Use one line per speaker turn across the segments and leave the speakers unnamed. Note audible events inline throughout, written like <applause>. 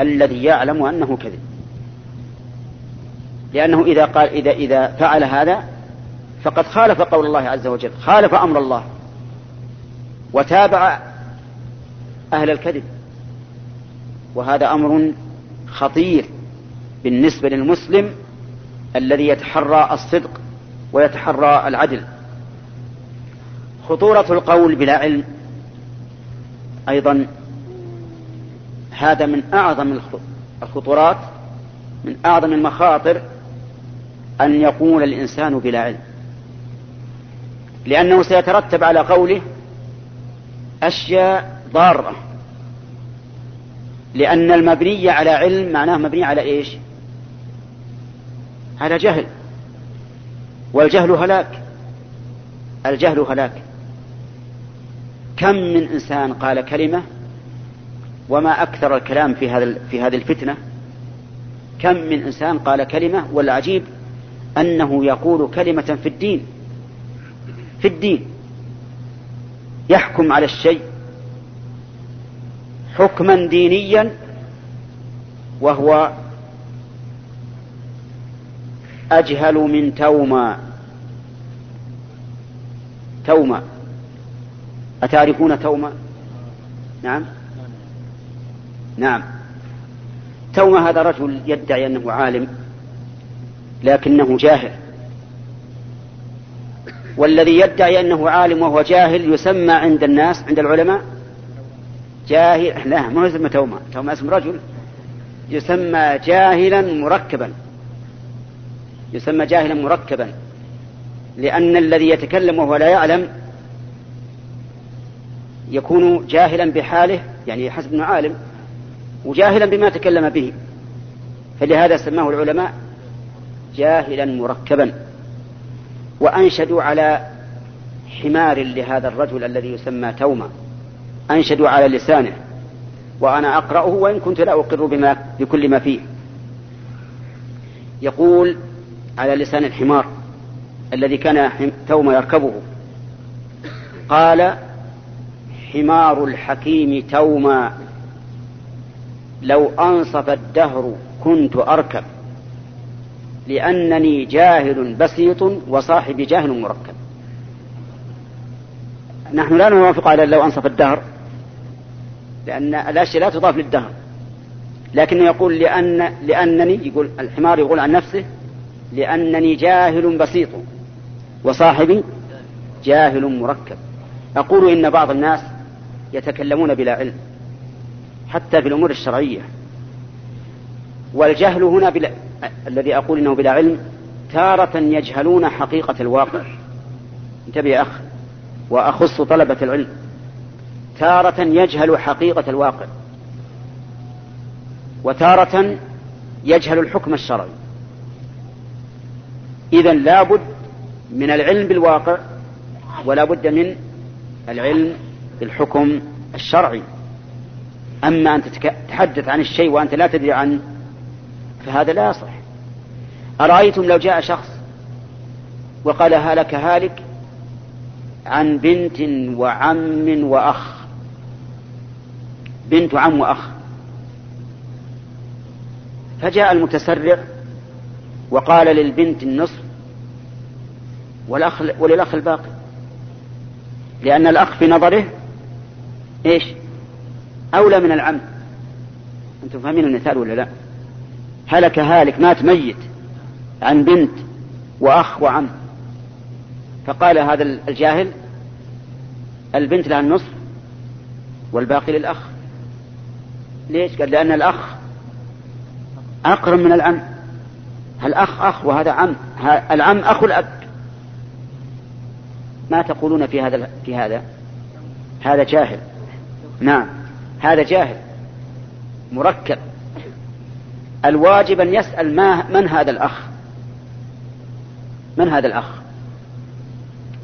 الذي يعلم أنه كذب. لأنه إذا قال إذا إذا فعل هذا فقد خالف قول الله عز وجل خالف أمر الله وتابع أهل الكذب. وهذا أمر خطير بالنسبة للمسلم الذي يتحرى الصدق ويتحرى العدل. خطورة القول بلا علم أيضا هذا من أعظم الخطورات من أعظم المخاطر أن يقول الإنسان بلا علم. لأنه سيترتب على قوله أشياء ضارة. لأن المبني على علم معناه مبني على إيش؟ على جهل. والجهل هلاك. الجهل هلاك. كم من إنسان قال كلمة وما أكثر الكلام في هذا في هذه الفتنة؟ كم من إنسان قال كلمة والعجيب أنه يقول كلمة في الدين في الدين يحكم على الشيء حكما دينيا وهو أجهل من توما. توما. أتعرفون توما؟ نعم. نعم. توما هذا رجل يدعي أنه عالم لكنه جاهل. والذي يدعي أنه عالم وهو جاهل يسمى عند الناس عند العلماء جاهل. لا ما يسمى توما توما اسم رجل يسمى جاهلا مركبا. يسمى جاهلا مركبا. لأن الذي يتكلم وهو لا يعلم يكون جاهلا بحاله يعني حسب عالم. وجاهلا بما تكلم به. فلهذا سماه العلماء جاهلا مركبا. وأنشدوا على حمار لهذا الرجل الذي يسمى توما. أنشدوا على لسانه. وأنا أقرأه وإن كنت لا أقر بما بكل ما فيه. يقول على لسان الحمار الذي كان توما يركبه. قال حمار الحكيم توما لو أنصف الدهر كنت أركب لأنني جاهل بسيط وصاحبي جاهل مركب. نحن لا نوافق على لو أنصف الدهر لأن الأشياء لا تضاف للدهر. لكنه يقول لأن لأنني يقول الحمار يقول عن نفسه لأنني جاهل بسيط وصاحبي جاهل مركب. أقول إن بعض الناس يتكلمون بلا علم. حتى في الأمور الشرعية. والجهل هنا بلا الذي أقول إنه بلا علم تارة يجهلون حقيقة الواقع. انتبه يا أخ وأخص طلبة العلم. تارة يجهل حقيقة الواقع. وتارة يجهل الحكم الشرعي. إذا لابد من العلم بالواقع ولا بد من العلم بالحكم الشرعي. أما أن تتحدث عن الشيء وأنت لا تدري عنه فهذا لا يصح أرأيتم لو جاء شخص وقال هلك هالك عن بنت وعم وأخ بنت وعم وأخ فجاء المتسرع وقال للبنت النصف والأخ وللأخ الباقي لأن الأخ في نظره إيش؟ أولى من العم. أنتم فاهمين المثال ولا لا؟ هلك هالك مات ميت عن بنت وأخ وعم. فقال هذا الجاهل البنت لها النصف والباقي للأخ. ليش؟ قال لأن الأخ أقرب من العم. الأخ أخ وهذا عم. العم أخو الأب ما تقولون في هذا في هذا؟ هذا جاهل. نعم. هذا جاهل مركب. الواجب أن يسأل ما من هذا الأخ؟ من هذا الأخ؟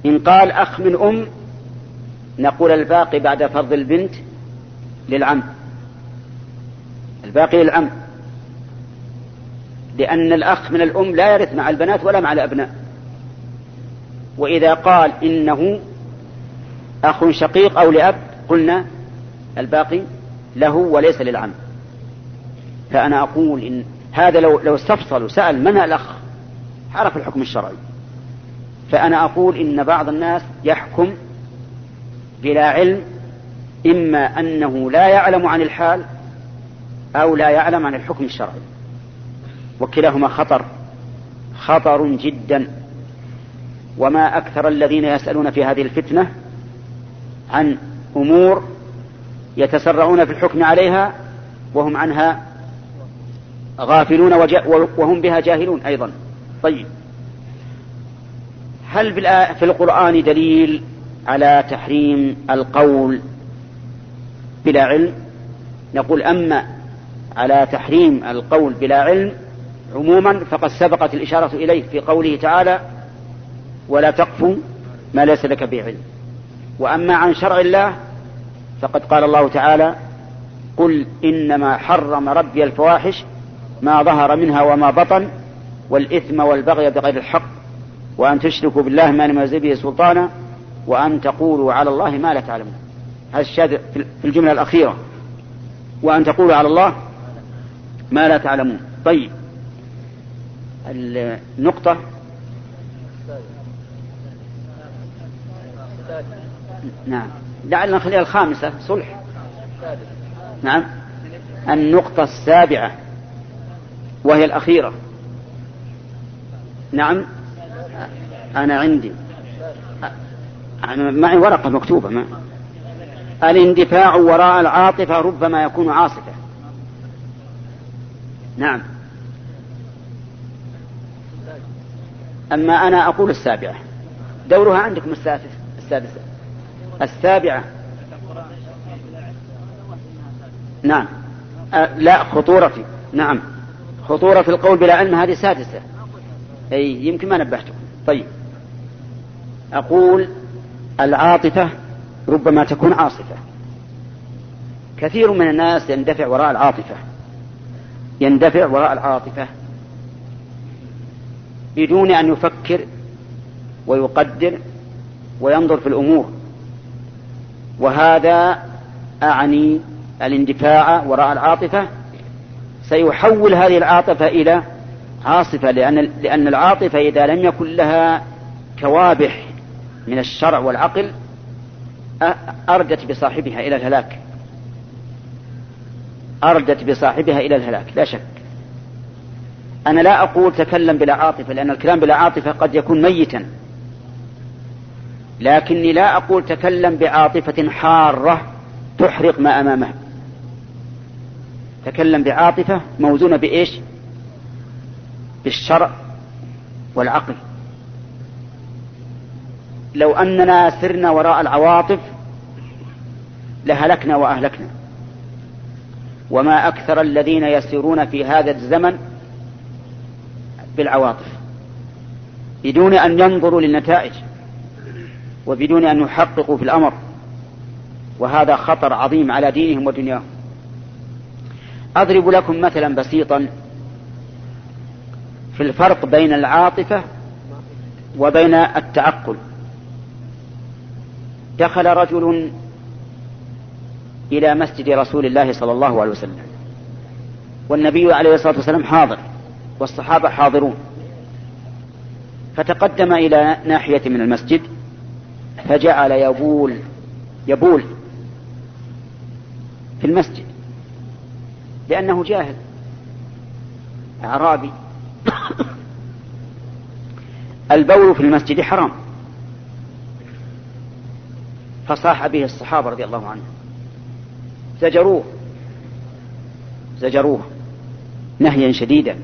إن قال أخ من أم نقول الباقي بعد فرض البنت للعم. الباقي للعم. لأن الأخ من الأم لا يرث مع البنات ولا مع الأبناء. وإذا قال إنه أخ شقيق أو لأب قلنا الباقي له وليس للعم. فأنا أقول إن هذا لو لو استفصل وسأل من الأخ عرف الحكم الشرعي. فأنا أقول إن بعض الناس يحكم بلا علم إما أنه لا يعلم عن الحال أو لا يعلم عن الحكم الشرعي. وكلاهما خطر خطر جدا. وما أكثر الذين يسألون في هذه الفتنة عن أمور يتسرعون في الحكم عليها وهم عنها غافلون وهم بها جاهلون أيضا. طيب. هل في القرآن دليل على تحريم القول بلا علم؟ نقول أما على تحريم القول بلا علم عموما فقد سبقت الإشارة إليه في قوله تعالى ولا تقف ما ليس لك به علم وأما عن شرع الله فقد قال الله تعالى قل إنما حرم ربي الفواحش ما ظهر منها وما بطن والإثم والبغي بغير الحق وأن تشركوا بالله ما لم به سلطانا وأن تقولوا على الله ما لا تعلمون. هذا الشاهد في الجملة الأخيرة. وأن تقولوا على الله ما لا تعلمون. طيب. النقطة نعم. لعلنا نخليها الخامسة صلح. نعم. النقطة السابعة وهي الأخيرة. نعم. أنا عندي. أنا معي ورقة مكتوبة ما. الاندفاع وراء العاطفة ربما يكون عاصفة. نعم. أما أنا أقول السابعة. دورها عندكم السادسة السادسة. السابعة. نعم. أه لا خطورة نعم. خطورة القول بلا علم هذه سادسة. أي يمكن ما نبهتكم. طيب. أقول العاطفة ربما تكون عاصفة. كثير من الناس يندفع وراء العاطفة. يندفع وراء العاطفة بدون أن يفكر ويقدر وينظر في الأمور. وهذا أعني الاندفاع وراء العاطفة. سيحول هذه العاطفة إلى عاصفة لأن لأن العاطفة إذا لم يكن لها كوابح من الشرع والعقل أردت بصاحبها إلى الهلاك. أردت بصاحبها إلى الهلاك لا شك. أنا لا أقول تكلم بلا عاطفة لأن الكلام بلا عاطفة قد يكون ميتا. لكني لا أقول تكلم بعاطفة حارة تحرق ما أمامه تكلم بعاطفة موزونة بإيش؟ بالشرع والعقل. لو أننا سرنا وراء العواطف لهلكنا وأهلكنا. وما أكثر الذين يسيرون في هذا الزمن بالعواطف. بدون أن ينظروا للنتائج. وبدون أن يحققوا في الأمر. وهذا خطر عظيم على دينهم ودنياهم. أضرب لكم مثلا بسيطا في الفرق بين العاطفة وبين التعقل. دخل رجل إلى مسجد رسول الله صلى الله عليه وسلم والنبي عليه الصلاة والسلام حاضر والصحابة حاضرون فتقدم إلى ناحية من المسجد فجعل يبول يبول في المسجد لأنه جاهل أعرابي. <coughs> البول في المسجد حرام. فصاح به الصحابة رضي الله عنهم. زجروه زجروه نهيا شديدا.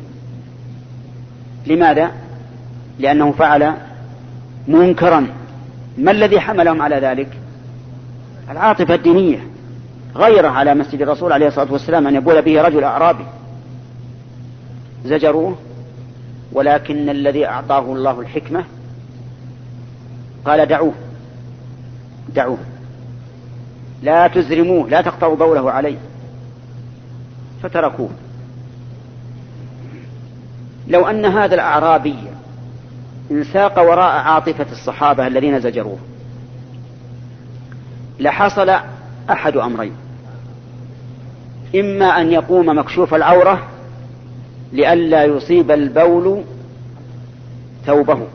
لماذا؟ لأنه فعل منكرا. ما الذي حملهم على ذلك؟ العاطفة الدينية. غيره على مسجد الرسول عليه الصلاة والسلام أن يبول به رجل أعرابي. زجروه. ولكن الذي أعطاه الله الحكمة قال دعوه. دعوه. لا تزرموه. لا تقطعوا بوله عليه. فتركوه. لو أن هذا الأعرابي انساق وراء عاطفة الصحابة الذين زجروه. لحصل أحد أمرين. إما أن يقوم مكشوف العورة لئلا يصيب البول ثوبه.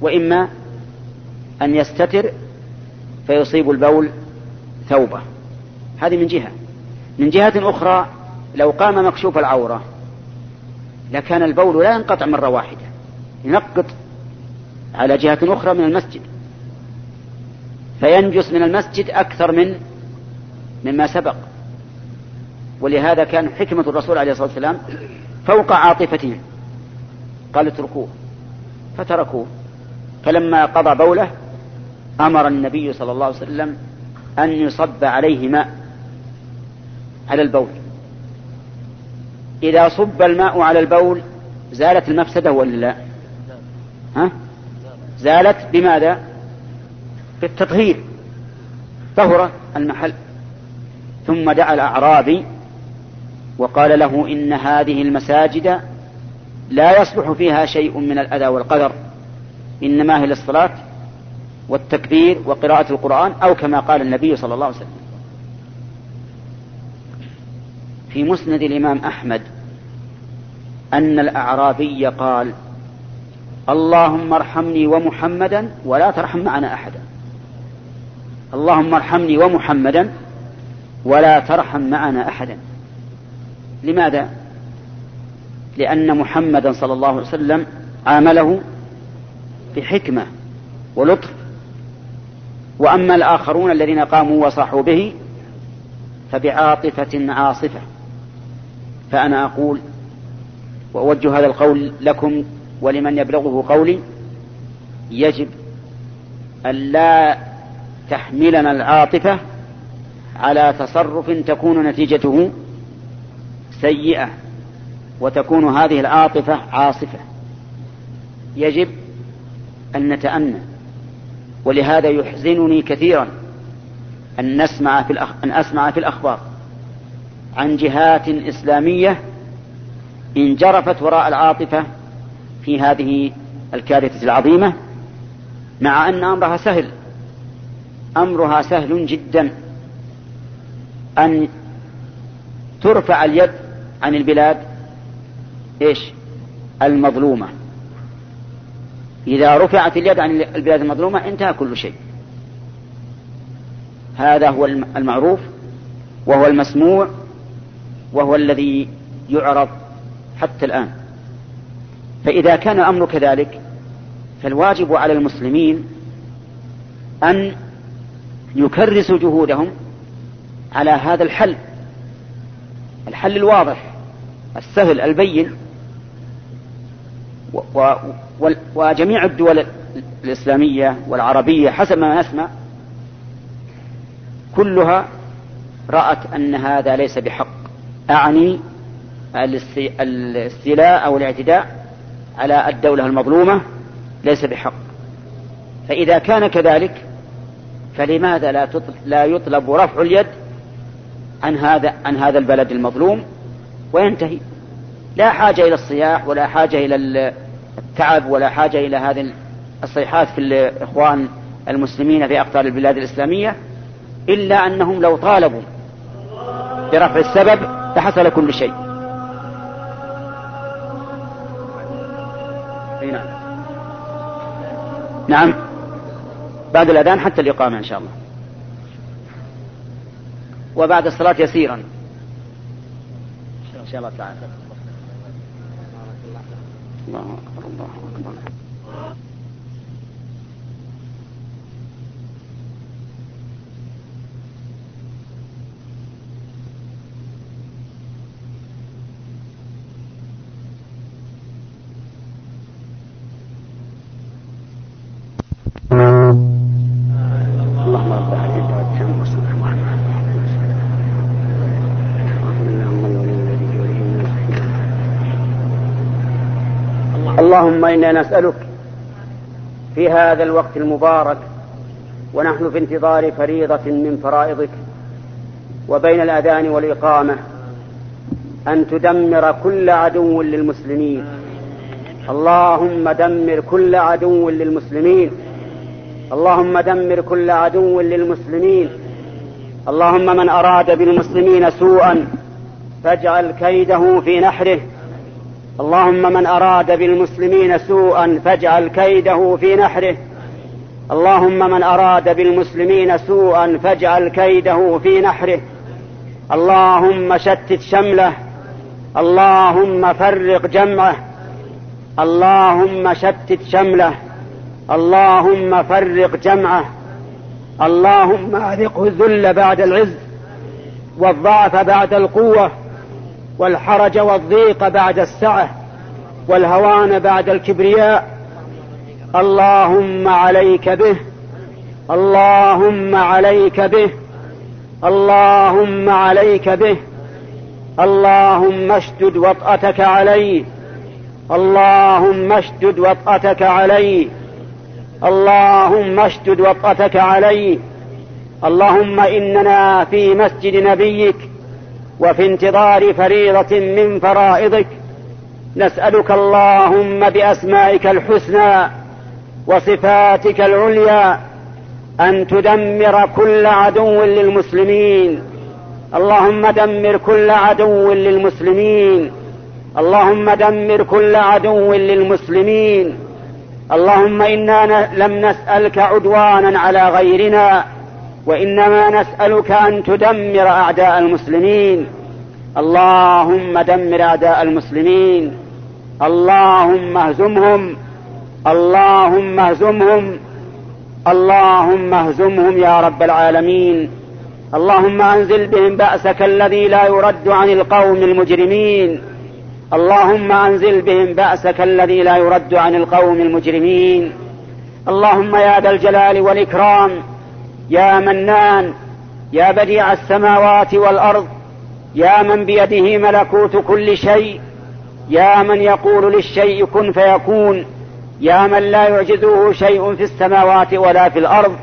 وإما أن يستتر فيصيب البول ثوبه. هذه من جهة. من جهة أخرى لو قام مكشوف العورة لكان البول لا ينقطع مرة واحدة ينقط على جهة أخرى من المسجد. فينجس من المسجد أكثر من مما سبق. ولهذا كان حكمة الرسول عليه الصلاة والسلام فوق عاطفتهم قال اتركوه. فتركوه. فلما قضى بوله أمر النبي صلى الله عليه وسلم أن يصب عليه ماء على البول. إذا صب الماء على البول زالت المفسدة ولا لا؟ ها؟ زالت بماذا؟ بالتطهير طهر المحل ثم دعا الأعرابي وقال له إن هذه المساجد لا يصلح فيها شيء من الأذى والقدر إنما هي للصلاة والتكبير وقراءة القرآن أو كما قال النبي صلى الله عليه وسلم في مسند الإمام أحمد أن الأعرابي قال اللهم ارحمني ومحمدا ولا ترحم معنا أحدا. اللهم ارحمني ومحمدا ولا ترحم معنا أحدا. لماذا؟ لأن محمدا صلى الله عليه وسلم عامله بحكمة ولطف. وأما الآخرون الذين قاموا وصاحوا به فبعاطفة عاصفة. فأنا أقول وأوجه هذا القول لكم ولمن يبلغه قولي يجب أن لا تحملنا العاطفة على تصرف تكون نتيجته سيئة وتكون هذه العاطفة عاصفة. يجب أن نتأنى ولهذا يحزنني كثيرا أن نسمع في الأخ... أن أسمع في الأخبار. عن جهات إسلامية انجرفت وراء العاطفة في هذه الكارثة العظيمة مع أن أمرها سهل. أمرها سهل جدا. أن ترفع اليد عن البلاد إيش؟ المظلومة. إذا رفعت اليد عن البلاد المظلومة انتهى كل شيء. هذا هو المعروف وهو المسموع وهو الذي يعرض حتى الآن. فإذا كان الأمر كذلك فالواجب على المسلمين أن يكرسوا جهودهم على هذا الحل. الحل الواضح السهل البين. و و وجميع الدول الإسلامية والعربية حسب ما نسمع كلها رأت أن هذا ليس بحق. أعني الاستيلاء أو الاعتداء على الدولة المظلومة ليس بحق. فإذا كان كذلك فلماذا لا لا يطلب رفع اليد عن هذا عن هذا البلد المظلوم وينتهي؟ لا حاجة إلى الصياح ولا حاجة إلى التعب ولا حاجة إلى هذه الصيحات في الإخوان المسلمين في أقطار البلاد الإسلامية إلا أنهم لو طالبوا برفع السبب لحصل كل شيء. نعم. نعم. بعد الأذان حتى الإقامة إن شاء الله. وبعد الصلاة يسيرا. إن شاء الله تعالى. الله أكبر. الله أكبر. إنا نسألك في هذا الوقت المبارك ونحن في انتظار فريضة من فرائضك وبين الأذان والإقامة أن تدمر كل عدو للمسلمين. اللهم دمر كل عدو للمسلمين. اللهم دمر كل عدو للمسلمين. اللهم من أراد بالمسلمين سوءا فاجعل كيده في نحره. اللهم من أراد بالمسلمين سوءا فاجعل كيده في نحره. اللهم من أراد بالمسلمين سوءا فاجعل كيده في نحره. اللهم شتت شمله. اللهم فرق جمعه. اللهم شتت شمله. اللهم فرق جمعه. اللهم أذقه الذل بعد العز والضعف بعد القوة. والحرج والضيق بعد السعة والهوان بعد الكبرياء. اللهم عليك به. اللهم عليك به. اللهم عليك به. اللهم اشدد وطأتك عليه اللهم اشدد وطأتك عليه اللهم اشدد وطأتك عليه اللهم إننا في مسجد نبيك وفي انتظار فريضة من فرائضك نسألك اللهم بأسمائك الحسنى وصفاتك العليا أن تدمر كل عدو للمسلمين. اللهم دمر كل عدو للمسلمين. اللهم دمر كل عدو للمسلمين. اللهم إنا لم نسألك عدوانا على غيرنا. وإنما نسألك أن تدمر أعداء المسلمين. اللهم دمر أعداء المسلمين. اللهم اهزمهم. اللهم اهزمهم. اللهم اهزمهم يا رب العالمين. اللهم أنزل بهم بأسك الذي لا يرد عن القوم المجرمين. اللهم أنزل بهم بأسك الذي لا يرد عن القوم المجرمين. اللهم يا ذا الجلال والإكرام. يا منان يا بديع السماوات والأرض يا من بيده ملكوت كل شيء يا من يقول للشيء كن فيكون يا من لا يعجزه شيء في السماوات ولا في الأرض.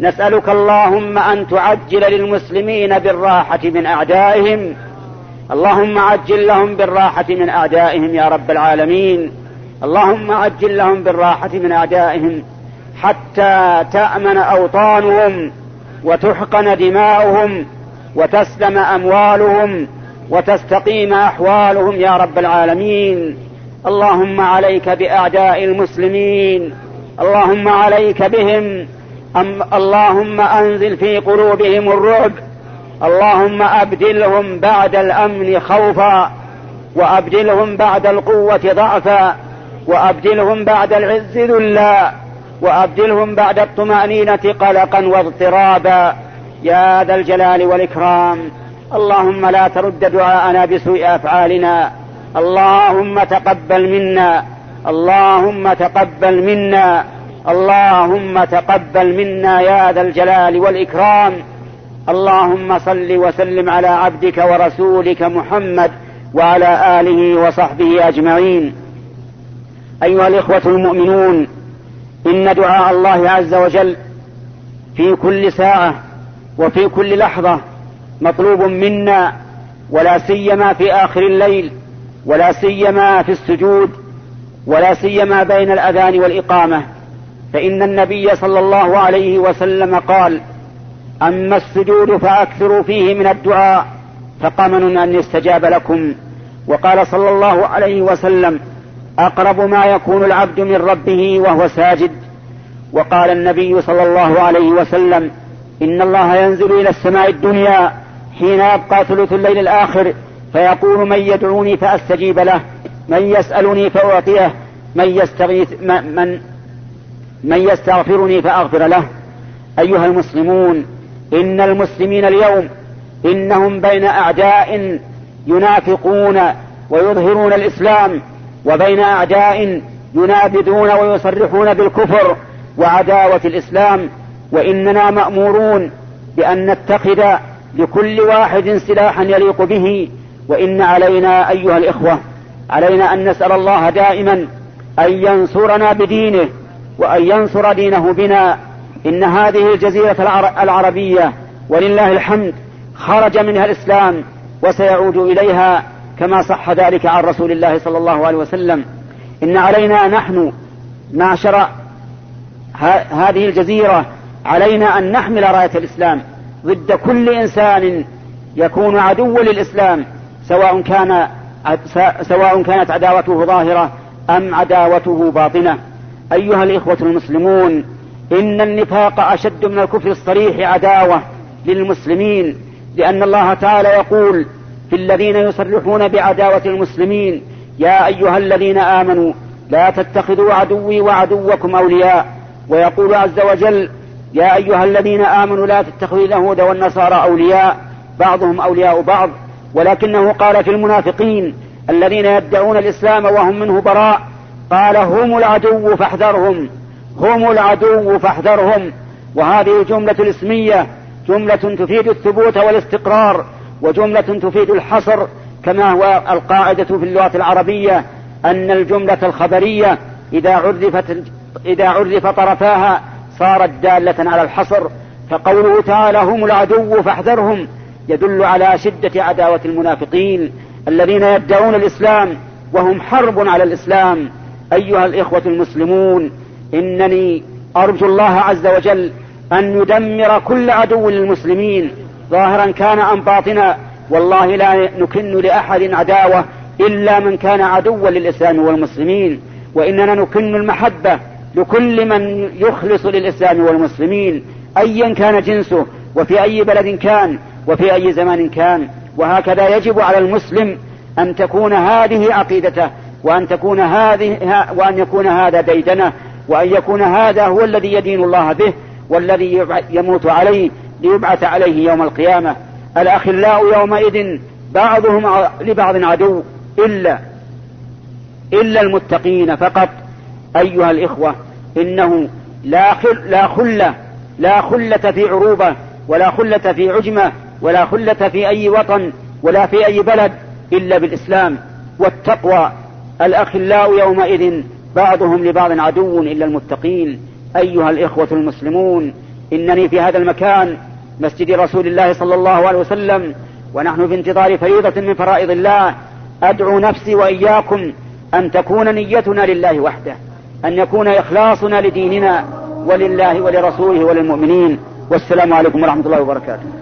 نسألك اللهم أن تعجل للمسلمين بالراحة من أعدائهم. اللهم عجل لهم بالراحة من أعدائهم يا رب العالمين. اللهم عجل لهم بالراحة من أعدائهم. حتى تأمن أوطانهم وتحقن دماؤهم وتسلم أموالهم وتستقيم أحوالهم يا رب العالمين. اللهم عليك بأعداء المسلمين. اللهم عليك بهم. أم اللهم أنزل في قلوبهم الرعب. اللهم أبدلهم بعد الأمن خوفا. وأبدلهم بعد القوة ضعفا. وأبدلهم بعد العز ذلا. وأبدلهم بعد الطمأنينة قلقا واضطرابا. يا ذا الجلال والإكرام. اللهم لا ترد دعاءنا بسوء أفعالنا. اللهم تقبل منا. اللهم تقبل منا. اللهم تقبل منا يا ذا الجلال والإكرام. اللهم صل وسلم على عبدك ورسولك محمد وعلى آله وصحبه أجمعين. أيها الإخوة المؤمنون إن دعاء الله عز وجل في كل ساعة وفي كل لحظة مطلوب منا ولا سيما في آخر الليل ولا سيما في السجود ولا سيما بين الأذان والإقامة. فإن النبي صلى الله عليه وسلم قال أما السجود فأكثروا فيه من الدعاء فقمن أن يستجاب لكم. وقال صلى الله عليه وسلم أقرب ما يكون العبد من ربه وهو ساجد. وقال النبي صلى الله عليه وسلم إن الله ينزل إلى السماء الدنيا حين يبقى ثلث الليل الآخر فيقول من يدعوني فأستجيب له من يسألني فأعطيه من يستغيث من من يستغفرني فأغفر له. أيها المسلمون إن المسلمين اليوم إنهم بين أعداء ينافقون ويظهرون الإسلام وبين أعداء ينابذون ويصرحون بالكفر وعداوة الإسلام وإننا مأمورون بأن نتخذ لكل واحد سلاحا يليق به وإن علينا أيها الإخوة علينا أن نسأل الله دائما أن ينصرنا بدينه وأن ينصر دينه بنا. إن هذه الجزيرة العربية ولله الحمد خرج منها الإسلام وسيعود إليها. كما صح ذلك عن رسول الله صلى الله عليه وسلم. إن علينا نحن معشر هذه الجزيرة علينا أن نحمل راية الإسلام ضد كل إنسان يكون عدوا للإسلام سواء كان سواء كانت عداوته ظاهرة أم عداوته باطنة. أيها الإخوة المسلمون إن النفاق أشد من الكفر الصريح عداوة للمسلمين لأن الله تعالى يقول في الذين يصرحون بعداوة المسلمين يا أيها الذين آمنوا لا تتخذوا عدوي وعدوكم أولياء. ويقول عز وجل يا أيها الذين آمنوا لا تتخذوا اليهود والنصارى أولياء. بعضهم أولياء بعض. ولكنه قال في المنافقين الذين يدعون الإسلام وهم منه براء. قال هم العدو فاحذرهم. هم العدو فاحذرهم. وهذه الجملة الاسمية جملة تفيد الثبوت والاستقرار. وجملة تفيد الحصر كما هو القاعدة في اللغة العربية أن الجملة الخبرية إذا عرفت إذا عرف طرفاها صارت دالة على الحصر. فقوله تعالى هم العدو فاحذرهم يدل على شدة عداوة المنافقين الذين يدعون الإسلام وهم حرب على الإسلام. أيها الإخوة المسلمون إنني أرجو الله عز وجل أن يدمر كل عدو للمسلمين ظاهرا كان أم باطنا والله لا نكن لأحد عداوة إلا من كان عدوا للإسلام والمسلمين. وإننا نكن المحبة لكل من يخلص للإسلام والمسلمين. أيا كان جنسه وفي أي بلد كان وفي أي زمان كان. وهكذا يجب على المسلم أن تكون هذه عقيدته وأن تكون هذه وأن يكون هذا ديدنه وأن يكون هذا هو الذي يدين الله به والذي يموت عليه. ليبعث عليه يوم القيامة. الأخلاء يومئذ بعضهم لبعض عدو إلا إلا المتقين فقط. أيها الإخوة إنه لا خل لا خلة لا خلة في عروبة ولا خلة في عجمة ولا خلة في أي وطن ولا في أي بلد إلا بالإسلام والتقوى. الأخلاء يومئذ بعضهم لبعض عدو إلا المتقين. أيها الإخوة المسلمون إنني في هذا المكان مسجد رسول الله صلى الله عليه وسلم ونحن في انتظار فريضة من فرائض الله. أدعو نفسي وإياكم أن تكون نيتنا لله وحده أن يكون إخلاصنا لديننا ولله ولرسوله وللمؤمنين. والسلام عليكم ورحمة الله وبركاته.